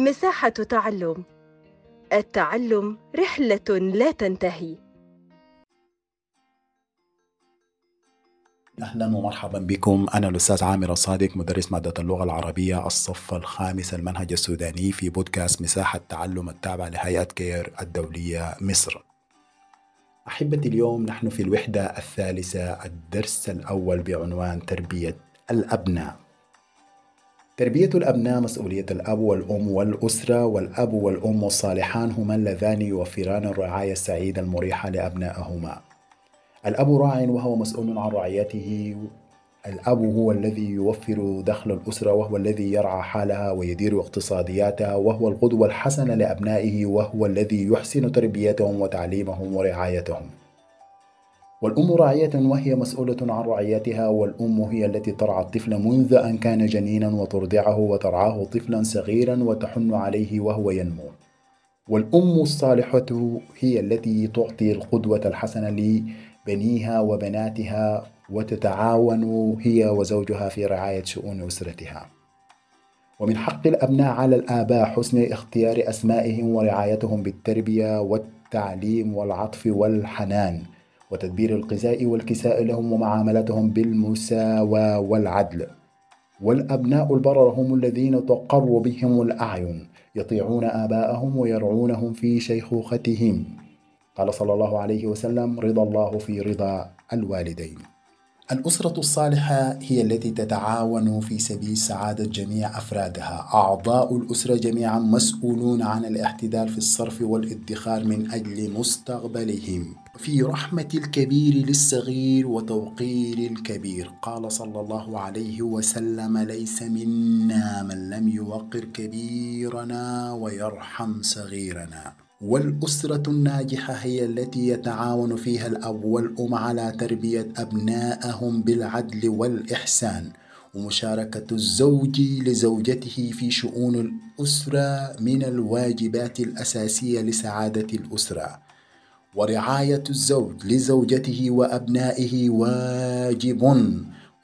مساحة تعلم. التعلم رحلة لا تنتهي. أهلا ومرحبا بكم. أنا الأستاذ عامر الصادق مدرس مادة اللغة العربية الصف الخامس المنهج السوداني في بودكاست مساحة تعلم التابعة لهيئة كير الدولية مصر. أحبتي اليوم نحن في الوحدة الثالثة الدرس الأول بعنوان تربية الأبناء. تربية الأبناء مسؤولية الأب والأم والأسرة والأب والأم الصالحان هما اللذان يوفران الرعاية السعيدة المريحة لأبنائهما. الأب راع وهو مسؤول عن رعيته. الأب هو الذي يوفر دخل الأسرة وهو الذي يرعى حالها ويدير اقتصادياتها وهو القدوة الحسنة لأبنائه وهو الذي يحسن تربيتهم وتعليمهم ورعايتهم. والأم راعية وهي مسؤولة عن رعيتها والأم هي التي ترعى الطفل منذ أن كان جنينا وترضعه وترعاه طفلا صغيرا وتحن عليه وهو ينمو. والأم الصالحة هي التي تعطي القدوة الحسنة لبنيها وبناتها وتتعاون هي وزوجها في رعاية شؤون أسرتها. ومن حق الأبناء على الآباء حسن اختيار أسمائهم ورعايتهم بالتربية والتعليم والعطف والحنان. وتدبير الغذاء والكساء لهم ومعاملتهم بالمساواة والعدل. والأبناء البرر هم الذين تقر بهم الأعين يطيعون آباءهم ويرعونهم في شيخوختهم. قال صلى الله عليه وسلم رضا الله في رضا الوالدين. الأسرة الصالحة هي التي تتعاون في سبيل سعادة جميع أفرادها. أعضاء الأسرة جميعا مسؤولون عن الاعتدال في الصرف والادخار من أجل مستقبلهم. في رحمة الكبير للصغير وتوقير الكبير. قال صلى الله عليه وسلم ليس منا من لم يوقر كبيرنا ويرحم صغيرنا. والأسرة الناجحة هي التي يتعاون فيها الأب والأم على تربية أبنائهم بالعدل والإحسان ومشاركة الزوج لزوجته في شؤون الأسرة من الواجبات الأساسية لسعادة الأسرة. ورعاية الزوج لزوجته وأبنائه واجب.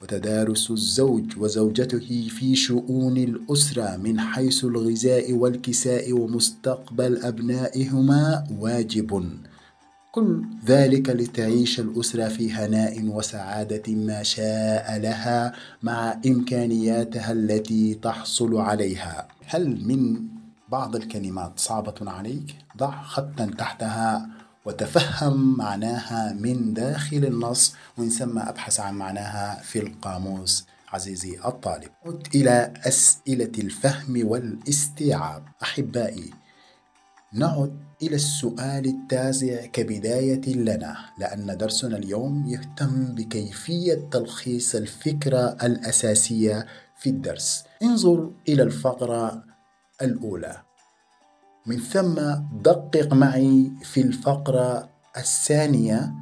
وتدارس الزوج وزوجته في شؤون الأسرة من حيث الغذاء والكساء ومستقبل أبنائهما واجب. كل ذلك لتعيش الأسرة في هناء وسعادة ما شاء لها مع إمكانياتها التي تحصل عليها. هل من بعض الكلمات صعبة عليك؟ ضع خطا تحتها. وتفهم معناها من داخل النص وإن ثم أبحث عن معناها في القاموس. عزيزي الطالب عد إلى أسئلة الفهم والاستيعاب. أحبائي نعد إلى السؤال التاسع كبداية لنا لأن درسنا اليوم يهتم بكيفية تلخيص الفكرة الأساسية في الدرس. انظر إلى الفقرة الأولى. من ثم دقق معي في الفقرة الثانية.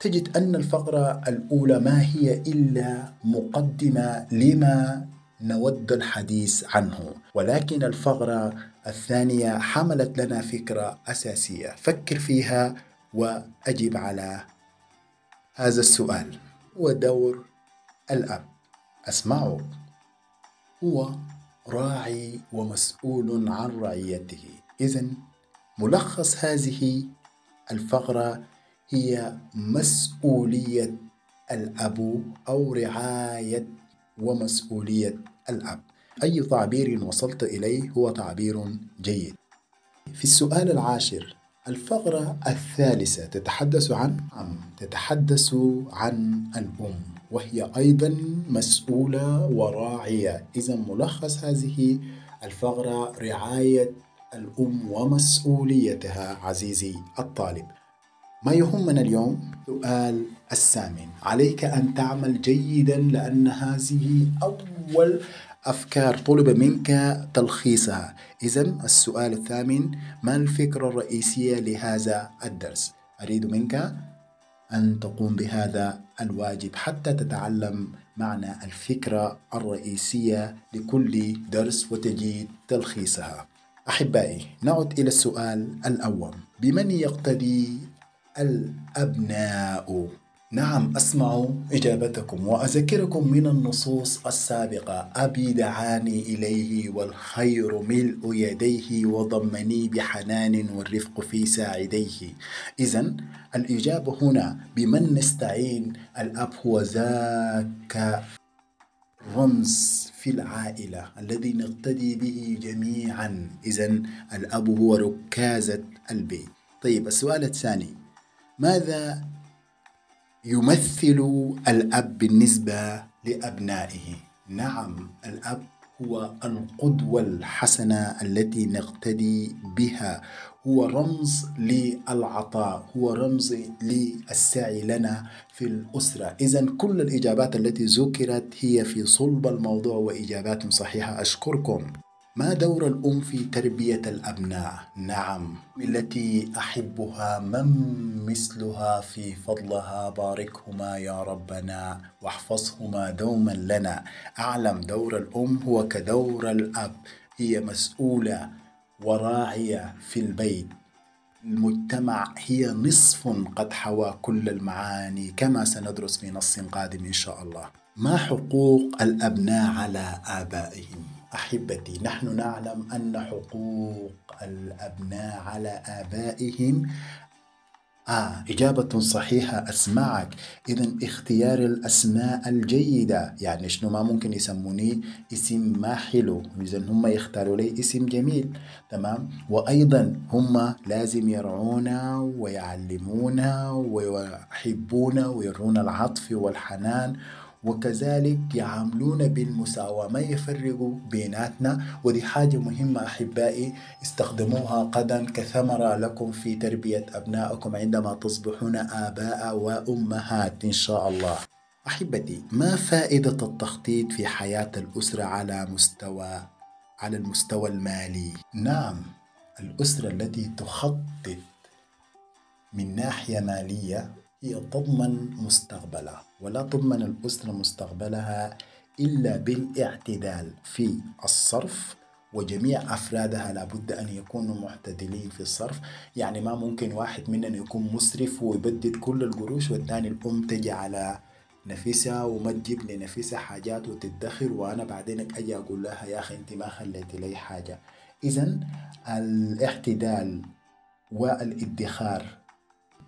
تجد أن الفقرة الأولى ما هي إلا مقدمة لما نود الحديث عنه ولكن الفقرة الثانية حملت لنا فكرة أساسية. فكر فيها وأجب على هذا السؤال. ودور الأب. أسمعوا هو راعي ومسؤول عن رعيته. إذا ملخص هذه الفقرة هي مسؤولية الأب أو رعاية ومسؤولية الأب. أي تعبير وصلت إليه هو تعبير جيد. في السؤال العاشر الفقرة الثالثة تتحدث عن عم تتحدث عن الأم وهي أيضا مسؤولة وراعية. إذا ملخص هذه الفقرة رعاية الأم ومسؤوليتها عزيزي الطالب. ما يهمنا اليوم؟ سؤال الثامن. عليك أن تعمل جيدا لأن هذه أول أفكار طلب منك تلخيصها. إذا السؤال الثامن ما الفكرة الرئيسية لهذا الدرس؟ أريد منك أن تقوم بهذا الواجب حتى تتعلم معنى الفكرة الرئيسية لكل درس وتجيد تلخيصها. أحبائي نعد إلى السؤال الأول. بمن يقتدي الأبناء؟ نعم أسمع إجابتكم وأذكركم من النصوص السابقة. أبي دعاني إليه والخير ملء يديه وضمني بحنان والرفق في ساعديه. إذا الإجابة هنا بمن نستعين؟ الأب هو ذاك رمز في العائلة الذي نقتدي به جميعا. إذا الأب هو ركازة البيت. طيب السؤال الثاني. ماذا يمثل الأب بالنسبة لأبنائه؟ نعم الأب هو القدوة الحسنة التي نقتدي بها. هو رمز للعطاء هو رمز للسعي لنا في الأسرة. إذا كل الإجابات التي ذكرت هي في صلب الموضوع وإجابات صحيحة. أشكركم. ما دور الأم في تربية الأبناء؟ نعم التي أحبها من مثلها في فضلها. باركهما يا ربنا واحفظهما دوما لنا. أعلم دور الأم هو كدور الأب. هي مسؤولة وراعية في البيت. المجتمع هي نصف قد حوى كل المعاني كما سندرس في نص قادم إن شاء الله. ما حقوق الأبناء على آبائهم؟ أحبتي نحن نعلم أن حقوق الأبناء على آبائهم. آه إجابة صحيحة أسمعك. إذا اختيار الأسماء الجيدة يعني شنو ما ممكن يسموني اسم ما حلو. إذا هم يختاروا لي اسم جميل تمام؟ وأيضا هم لازم يرعونا ويعلمونا ويحبونا ويرونا العطف والحنان وكذلك يعاملون بالمساواة ما يفرقوا بيناتنا ودي حاجة مهمة أحبائي استخدموها غدا كثمرة لكم في تربية أبنائكم عندما تصبحون آباء وأمهات إن شاء الله أحبتي ما فائدة التخطيط في حياة الأسرة على مستوى على المستوى المالي؟ نعم الأسرة التي تخطط من ناحية مالية هي تضمن مستقبلها ولا تضمن الأسرة مستقبلها إلا بالاعتدال في الصرف وجميع أفرادها لابد أن يكونوا معتدلين في الصرف. يعني ما ممكن واحد مننا يكون مسرف ويبدد كل القروش والثاني الأم تجي على نفسها وما تجيب لنفسها حاجات وتدخر وأنا بعدين أجي أقول لها يا أخي أنت ما خليت لي حاجة. إذا الاعتدال والادخار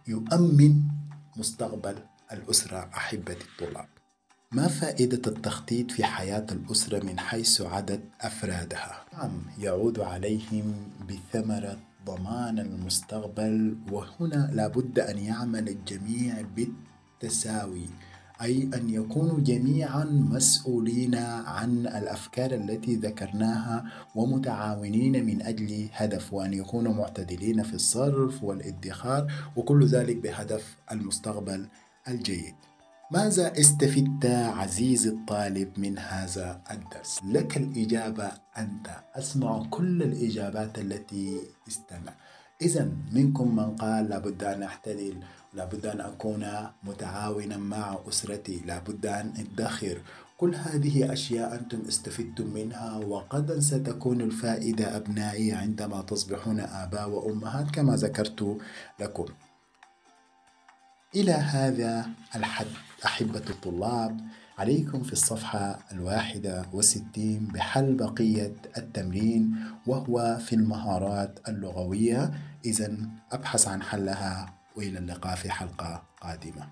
يؤمن مستقبل الأسرة أحبة الطلاب ما فائدة التخطيط في حياة الأسرة من حيث عدد أفرادها؟ نعم يعود عليهم بثمرة ضمان المستقبل وهنا لابد أن يعمل الجميع بالتساوي أي أن يكونوا جميعا مسؤولين عن الأفكار التي ذكرناها ومتعاونين من أجل هدف وأن يكونوا معتدلين في الصرف والادخار وكل ذلك بهدف المستقبل الجيد ماذا استفدت عزيزي الطالب من هذا الدرس؟ لك الإجابة أنت أسمع كل الإجابات التي استمع إذا منكم من قال لابد أن أحتدل لابد أن أكون متعاونا مع أسرتي لابد أن أدخر. كل هذه أشياء أنتم استفدتم منها وقد ستكون الفائدة أبنائي عندما تصبحون آباء وأمهات كما ذكرت لكم. إلى هذا الحد أحبة الطلاب. عليكم في الصفحة الواحدة وستين بحل بقية التمرين وهو في المهارات اللغوية. إذا أبحث عن حلها وإلى اللقاء في حلقة قادمة.